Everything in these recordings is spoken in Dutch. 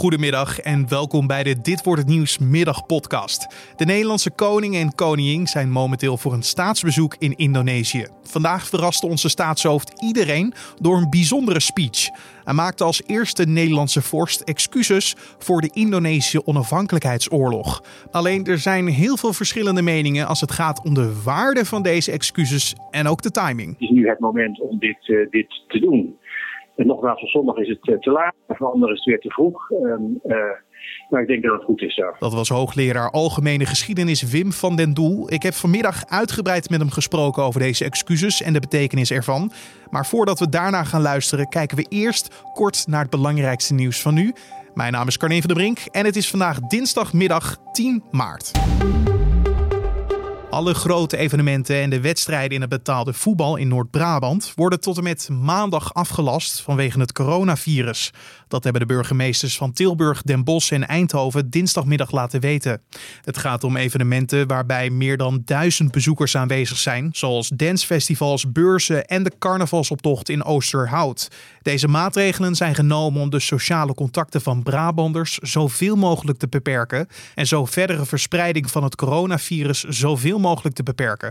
Goedemiddag en welkom bij de Dit wordt het nieuws middagpodcast. De Nederlandse koning en koningin zijn momenteel voor een staatsbezoek in Indonesië. Vandaag verraste onze staatshoofd iedereen door een bijzondere speech. Hij maakte als eerste Nederlandse vorst excuses voor de Indonesische onafhankelijkheidsoorlog. Alleen er zijn heel veel verschillende meningen als het gaat om de waarde van deze excuses en ook de timing. Het is nu het moment om dit, uh, dit te doen. En nogmaals, voor sommigen is het eh, te laat, voor anderen is het weer te vroeg. Uh, maar ik denk dat het goed is zo. Dat was hoogleraar Algemene Geschiedenis Wim van den Doel. Ik heb vanmiddag uitgebreid met hem gesproken over deze excuses en de betekenis ervan. Maar voordat we daarna gaan luisteren, kijken we eerst kort naar het belangrijkste nieuws van nu. Mijn naam is Carne van der Brink en het is vandaag dinsdagmiddag 10 maart. Alle grote evenementen en de wedstrijden in het betaalde voetbal in Noord-Brabant worden tot en met maandag afgelast vanwege het coronavirus. Dat hebben de burgemeesters van Tilburg, Den Bosch en Eindhoven dinsdagmiddag laten weten. Het gaat om evenementen waarbij meer dan duizend bezoekers aanwezig zijn, zoals dancefestivals, beurzen en de carnavalsoptocht in Oosterhout. Deze maatregelen zijn genomen om de sociale contacten van Brabanders zoveel mogelijk te beperken en zo verdere verspreiding van het coronavirus zoveel mogelijk te beperken.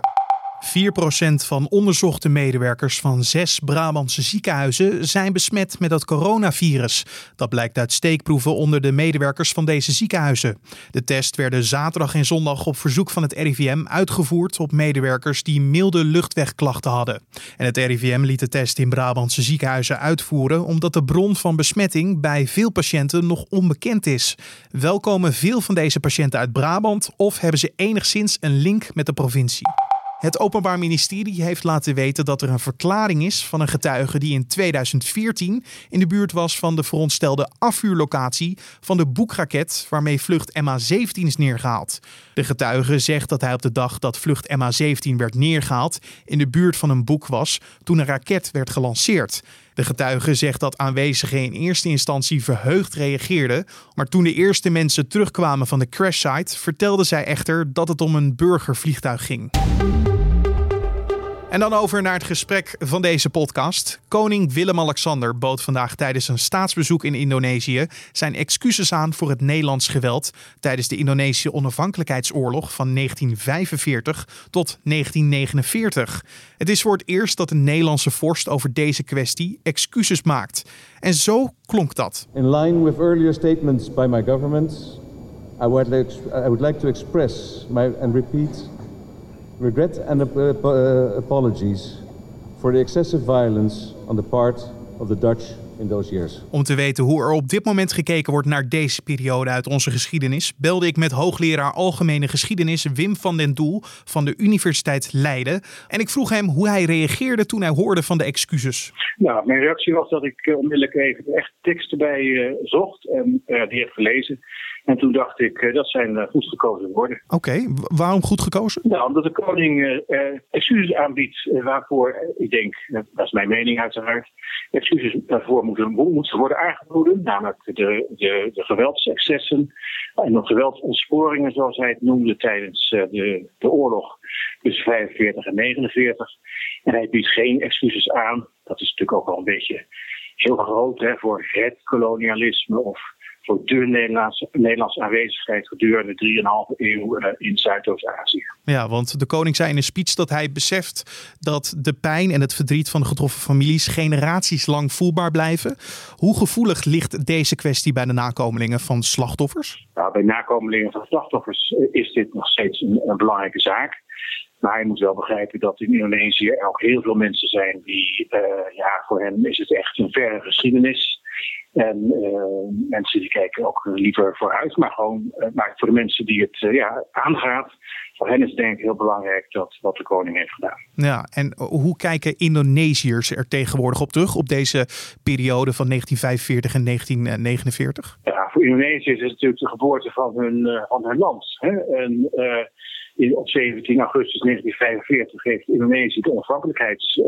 4% van onderzochte medewerkers van zes Brabantse ziekenhuizen zijn besmet met het coronavirus. Dat blijkt uit steekproeven onder de medewerkers van deze ziekenhuizen. De test werden zaterdag en zondag op verzoek van het RIVM uitgevoerd op medewerkers die milde luchtwegklachten hadden. En het RIVM liet de test in Brabantse ziekenhuizen uitvoeren omdat de bron van besmetting bij veel patiënten nog onbekend is. Wel komen veel van deze patiënten uit Brabant of hebben ze enigszins een link met de provincie. Het Openbaar Ministerie heeft laten weten dat er een verklaring is van een getuige die in 2014 in de buurt was van de veronderstelde afvuurlocatie van de boekraket waarmee vlucht MH17 is neergehaald. De getuige zegt dat hij op de dag dat vlucht MH17 werd neergehaald in de buurt van een boek was toen een raket werd gelanceerd. De getuige zegt dat aanwezigen in eerste instantie verheugd reageerden, maar toen de eerste mensen terugkwamen van de crashsite, vertelde zij echter dat het om een burgervliegtuig ging. En dan over naar het gesprek van deze podcast. Koning Willem-Alexander bood vandaag tijdens een staatsbezoek in Indonesië zijn excuses aan voor het Nederlands geweld tijdens de Indonesische onafhankelijkheidsoorlog van 1945 tot 1949. Het is voor het eerst dat een Nederlandse vorst over deze kwestie excuses maakt. En zo klonk dat. In line with earlier statements by my government, I would like, I would like to express my and repeat regret and uh, apologies for the excessive violence on the part of the Dutch in those years. Om te weten hoe er op dit moment gekeken wordt naar deze periode uit onze geschiedenis, belde ik met hoogleraar Algemene Geschiedenis Wim van den Doel van de Universiteit Leiden. En ik vroeg hem hoe hij reageerde toen hij hoorde van de excuses. Nou, mijn reactie was dat ik onmiddellijk even echt teksten bij uh, zocht en uh, die heb gelezen. En toen dacht ik, uh, dat zijn goed gekozen woorden. Oké, okay. waarom goed gekozen? Nou, omdat de koning excuses aanbiedt waarvoor, ik denk, dat is mijn mening uiteraard, excuses daarvoor moeten, moeten worden aangeboden. Namelijk de, de, de geweldsexcessen en de geweldsontsporingen, zoals hij het noemde tijdens de, de oorlog tussen 45 en 49. En hij biedt geen excuses aan. Dat is natuurlijk ook wel een beetje heel groot hè, voor het kolonialisme of voor de Nederlandse, Nederlandse aanwezigheid gedurende 3,5 eeuw uh, in Zuidoost-Azië. Ja, want de koning zei in een speech dat hij beseft dat de pijn en het verdriet van de getroffen families generaties lang voelbaar blijven. Hoe gevoelig ligt deze kwestie bij de nakomelingen van slachtoffers? Nou, bij nakomelingen van slachtoffers is dit nog steeds een, een belangrijke zaak. Maar je moet wel begrijpen dat in Indonesië er ook heel veel mensen zijn die, uh, ja, voor hen is het echt een verre geschiedenis. En uh, mensen die kijken ook liever vooruit, maar gewoon, uh, maar voor de mensen die het ja, aangaat, voor hen is het denk ik heel belangrijk dat wat de koning heeft gedaan. Ja, en hoe kijken Indonesiërs er tegenwoordig op terug, op deze periode van 1945 en 1949? Ja, voor Indonesiërs is het natuurlijk de geboorte van hun, van hun land. Hè? En, op 17 augustus 1945 heeft Indonesië de onafhankelijkheid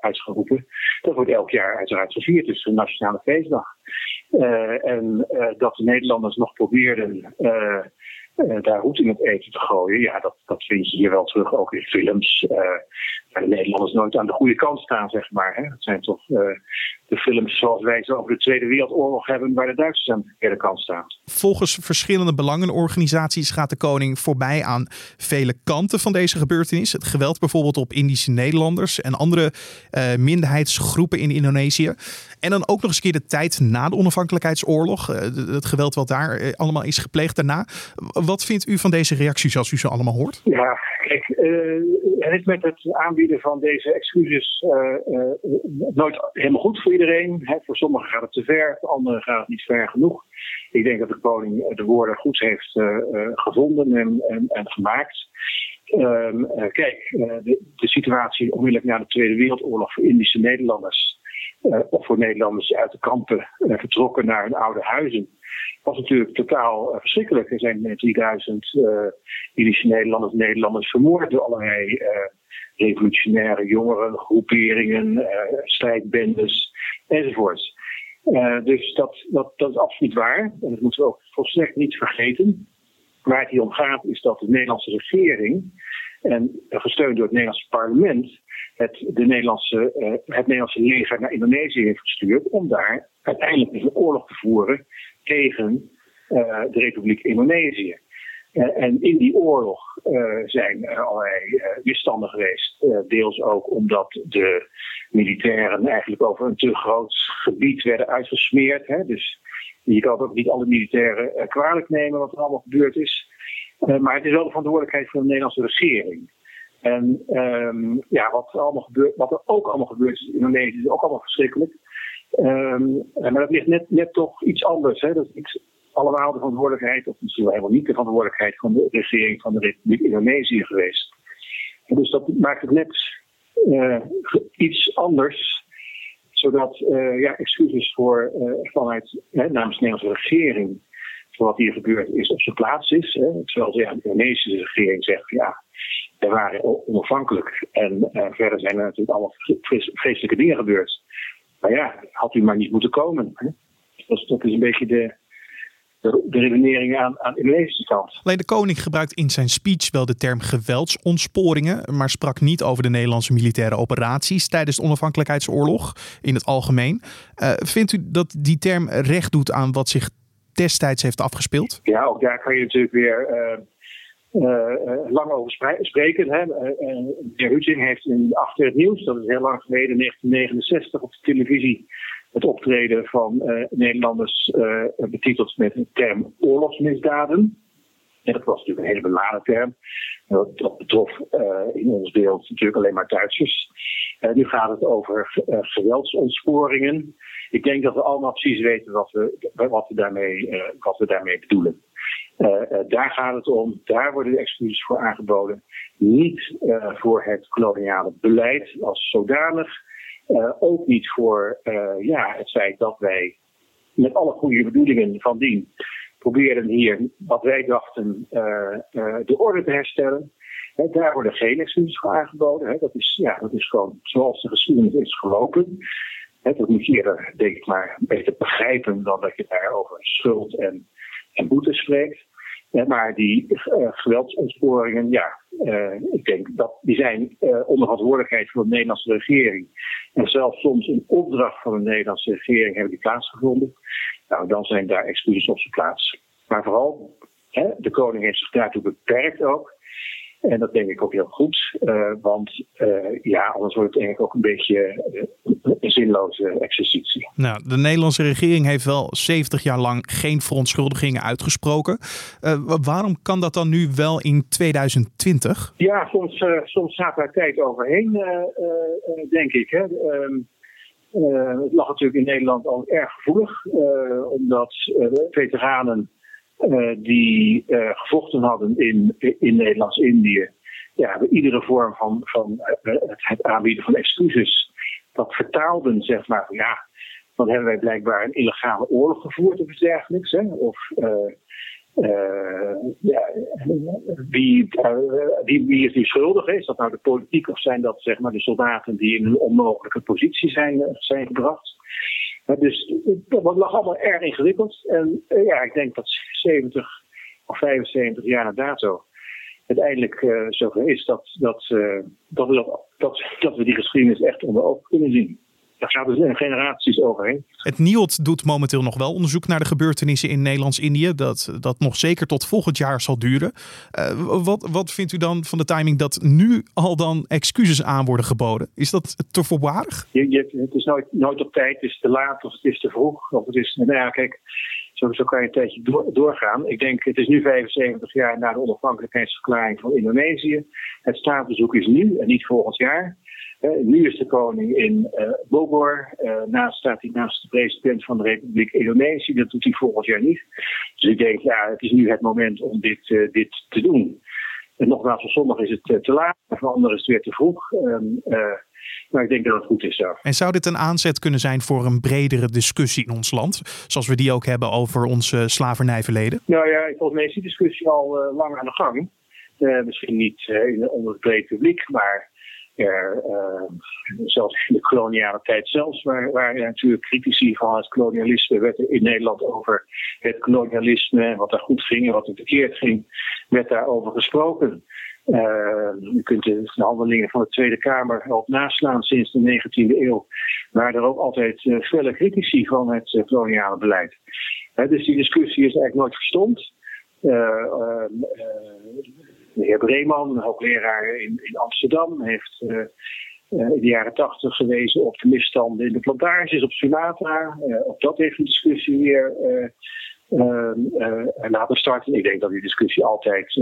uitgeroepen. Dat wordt elk jaar uiteraard gevierd, dus een nationale feestdag. Uh, en uh, dat de Nederlanders nog probeerden daar roet in het eten te gooien, ja, dat, dat vind je hier wel terug, ook in films. waar de Nederlanders nooit aan de goede kant staan, zeg maar. Hè. Het zijn toch de films zoals wij ze over de Tweede Wereldoorlog hebben, waar de Duitsers aan de verkeerde kant staan. Volgens verschillende belangenorganisaties gaat de koning voorbij aan vele kanten van deze gebeurtenis. Het geweld bijvoorbeeld op Indische Nederlanders en andere uh, minderheidsgroepen in Indonesië. En dan ook nog eens keer de tijd na de onafhankelijkheidsoorlog. Uh, het geweld wat daar uh, allemaal is gepleegd daarna. Wat vindt u van deze reacties als u ze allemaal hoort? Ja, kijk, het is met het aanbieden van deze excuses nooit helemaal goed voor iedereen. Voor sommigen gaat het te ver, voor anderen gaat het niet ver genoeg. Ik denk dat de koning de woorden goed heeft gevonden en, en, en gemaakt. Um, kijk, de, de, situatie onmiddellijk na de Tweede Wereldoorlog voor Indische Nederlanders of voor Nederlanders uit de kampen vertrokken naar hun oude huizen. was natuurlijk totaal verschrikkelijk. Er zijn 3000 Indische Nederlanders Nederlanders vermoord door allerlei revolutionaire jongeren, groeperingen, strijdbendes enzovoorts. dus dat, dat, dat is absoluut waar. En dat moeten we ook volstrekt niet vergeten. Waar het hier om gaat is dat de Nederlandse regering, en gesteund door het Nederlandse parlement, het, de Nederlandse, uh, het Nederlandse leger naar Indonesië heeft gestuurd om daar uiteindelijk een oorlog te voeren tegen de Republiek Indonesië. Uh, en in die oorlog zijn er allerlei misstanden geweest. deels ook omdat de militairen eigenlijk over een te groot gebied werden uitgesmeerd. Hè? Dus je kan ook niet alle militairen kwalijk nemen wat er allemaal gebeurd is. maar het is wel de verantwoordelijkheid van de Nederlandse regering. En um, ja, wat er, allemaal gebeurt, wat er ook allemaal gebeurt in Indonesië is ook allemaal verschrikkelijk. Um, maar dat ligt net, net toch iets anders. Hè? Dat is iets, allemaal de verantwoordelijkheid, of misschien wel helemaal niet de verantwoordelijkheid van de regering van de Republiek Indonesië geweest. Dus dat maakt het net uh, iets anders zodat uh, ja, excuses voor, uh, vanuit hè, namens de Nederlandse regering voor wat hier gebeurd is op zijn plaats is. Hè. Terwijl ja, de Indonesische regering zegt ja, we waren onafhankelijk. En verder zijn er natuurlijk allemaal vreselijke dingen gebeurd. Maar ja, had u maar niet moeten komen. Hè? Dat is een beetje de, de, de redenering aan, aan de Indonesische kant. Alleen de koning gebruikt in zijn speech wel de term geweldsontsporingen, maar sprak niet over de Nederlandse militaire operaties tijdens de onafhankelijkheidsoorlog in het algemeen. Uh, vindt u dat die term recht doet aan wat zich destijds heeft afgespeeld? Ja, ook daar kan je natuurlijk weer. Uh, uh, lang over spreken. Hè. Uh, de heer Hutzing heeft in Achter het Nieuws, dat is heel lang geleden, 1969, op de televisie het optreden van Nederlanders betiteld met de term oorlogsmisdaden. En dat was natuurlijk een hele beladen term. Dat, betrof in ons beeld natuurlijk alleen maar Duitsers. nu gaat het over geweldsontsporingen. Ik denk dat we allemaal precies weten wat we, wat daarmee, wat daarmee bedoelen. Daar gaat het om, daar worden de excuses voor aangeboden. Niet voor het koloniale beleid als zodanig. Uh, ook niet voor ja, het feit dat wij met alle goede bedoelingen van dien probeerden hier wat wij dachten de orde te herstellen. daar worden geen excuses voor aangeboden. Dat, is, ja, dat is gewoon zoals de geschiedenis is gelopen. dat moet je eerder, denk ik maar, beter begrijpen dan dat je daar over schuld en, en boete spreekt. Maar die uh, geweldsontsporingen, ja, uh, ik denk dat die zijn uh, onder verantwoordelijkheid van de Nederlandse regering. En zelfs soms een opdracht van de Nederlandse regering hebben die plaatsgevonden. Nou, dan zijn daar excuses op zijn plaats. Maar vooral, hè, de koning heeft zich daartoe beperkt ook. En dat denk ik ook heel goed, uh, want uh, ja, anders wordt het eigenlijk ook een beetje uh, een zinloze exercitie. Nou, de Nederlandse regering heeft wel 70 jaar lang geen verontschuldigingen uitgesproken. waarom kan dat dan nu wel in 2020? Ja, soms, soms gaat daar tijd overheen, denk ik. Hè. Ehm, het lag natuurlijk in Nederland al erg gevoelig, omdat veteranen die uh, gevochten hadden in, in Nederlands-Indië. Ja, iedere vorm van, van uh, het aanbieden van excuses, dat vertaalden, zeg maar, ja, dan hebben wij blijkbaar een illegale oorlog gevoerd of iets dergelijks. Hè? Of ja, wie, wie, wie, is nu schuldig? Is dat nou de politiek of zijn dat zeg maar, de soldaten die in een onmogelijke positie zijn, zijn gebracht? Dus dat lag allemaal erg ingewikkeld. En uh, ja, ik denk dat 70 of 75 jaar na dato uiteindelijk uh, is dat, dat, uh, dat, dat, dat, dat we die geschiedenis echt onder ogen kunnen zien. Daar gaat dus generaties overheen. Het NIOD doet momenteel nog wel onderzoek naar de gebeurtenissen in Nederlands-Indië. Dat, dat nog zeker tot volgend jaar zal duren. Uh, wat, wat vindt u dan van de timing dat nu al dan excuses aan worden geboden? Is dat te voorbarig? Je, je, het is nooit, nooit op tijd, het is te laat of het is te vroeg. Of het is, nou ja, kijk, zo, zo kan je een tijdje door, doorgaan. Ik denk, het is nu 75 jaar na de onafhankelijkheidsverklaring van Indonesië. Het staatsbezoek is nu en niet volgend jaar. Uh, nu is de koning in uh, Bogor. Uh, naast staat hij naast de president van de Republiek Indonesië. Dat doet hij volgend jaar niet. Dus ik denk, ja, het is nu het moment om dit, dit te doen. En nogmaals, voor sommigen is het te laat, voor anderen is het weer te vroeg. Ehm, maar ik denk dat het goed is zo. En zou dit een aanzet kunnen zijn voor een bredere discussie in ons land? Zoals we die ook hebben over onze slavernijverleden? Nou ja, volgens mij is die discussie al lang aan de gang. misschien niet onder het brede publiek, maar er, uh, zelfs in de koloniale tijd zelfs, waar, waar natuurlijk critici van het kolonialisme werd in Nederland over het kolonialisme, wat er goed ging en wat er verkeerd ging, werd daarover gesproken. Uh, je kunt de handelingen van de Tweede Kamer op naslaan sinds de 19e eeuw, waar er ook altijd uh, felle critici van het koloniale beleid. dus die discussie is eigenlijk nooit verstomd de heer Breeman, een hoogleraar in, in Amsterdam, heeft in de jaren tachtig gewezen op de misstanden in de plantages op Sumatra. Ook dat heeft een discussie weer laten starten. Ik denk dat die discussie altijd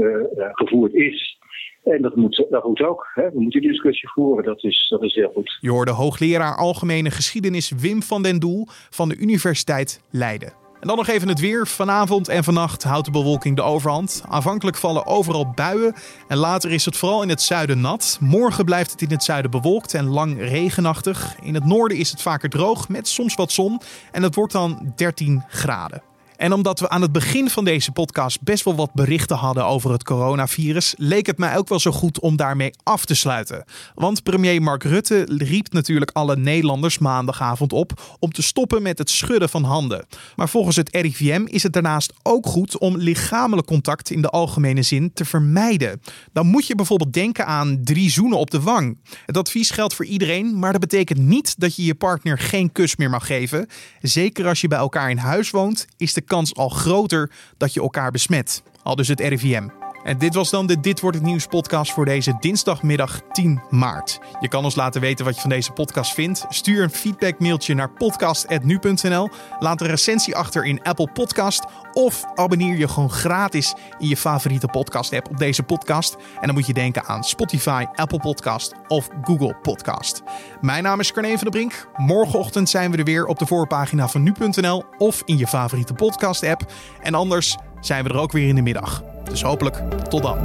gevoerd is. En dat moet, dat moet ook. Hè. We moeten die discussie voeren. Dat is, dat is heel goed. Je hoorde hoogleraar Algemene Geschiedenis Wim van den Doel van de Universiteit Leiden. En dan nog even het weer. Vanavond en vannacht houdt de bewolking de overhand. Aanvankelijk vallen overal buien en later is het vooral in het zuiden nat. Morgen blijft het in het zuiden bewolkt en lang regenachtig. In het noorden is het vaker droog met soms wat zon en het wordt dan 13 graden. En omdat we aan het begin van deze podcast best wel wat berichten hadden over het coronavirus, leek het mij ook wel zo goed om daarmee af te sluiten. Want premier Mark Rutte riep natuurlijk alle Nederlanders maandagavond op om te stoppen met het schudden van handen. Maar volgens het RIVM is het daarnaast ook goed om lichamelijk contact in de algemene zin te vermijden. Dan moet je bijvoorbeeld denken aan drie zoenen op de wang. Het advies geldt voor iedereen, maar dat betekent niet dat je je partner geen kus meer mag geven. Zeker als je bij elkaar in huis woont, is de kans al groter dat je elkaar besmet. Al dus het RIVM. En dit was dan de Dit wordt het nieuws podcast voor deze dinsdagmiddag 10 maart. Je kan ons laten weten wat je van deze podcast vindt. Stuur een feedbackmailtje naar podcast@nu.nl. Laat een recensie achter in Apple Podcast of abonneer je gewoon gratis in je favoriete podcast app op deze podcast. En dan moet je denken aan Spotify, Apple Podcast of Google Podcast. Mijn naam is Carne van der Brink. Morgenochtend zijn we er weer op de voorpagina van nu.nl of in je favoriete podcast app. En anders zijn we er ook weer in de middag. Dus hopelijk tot dan.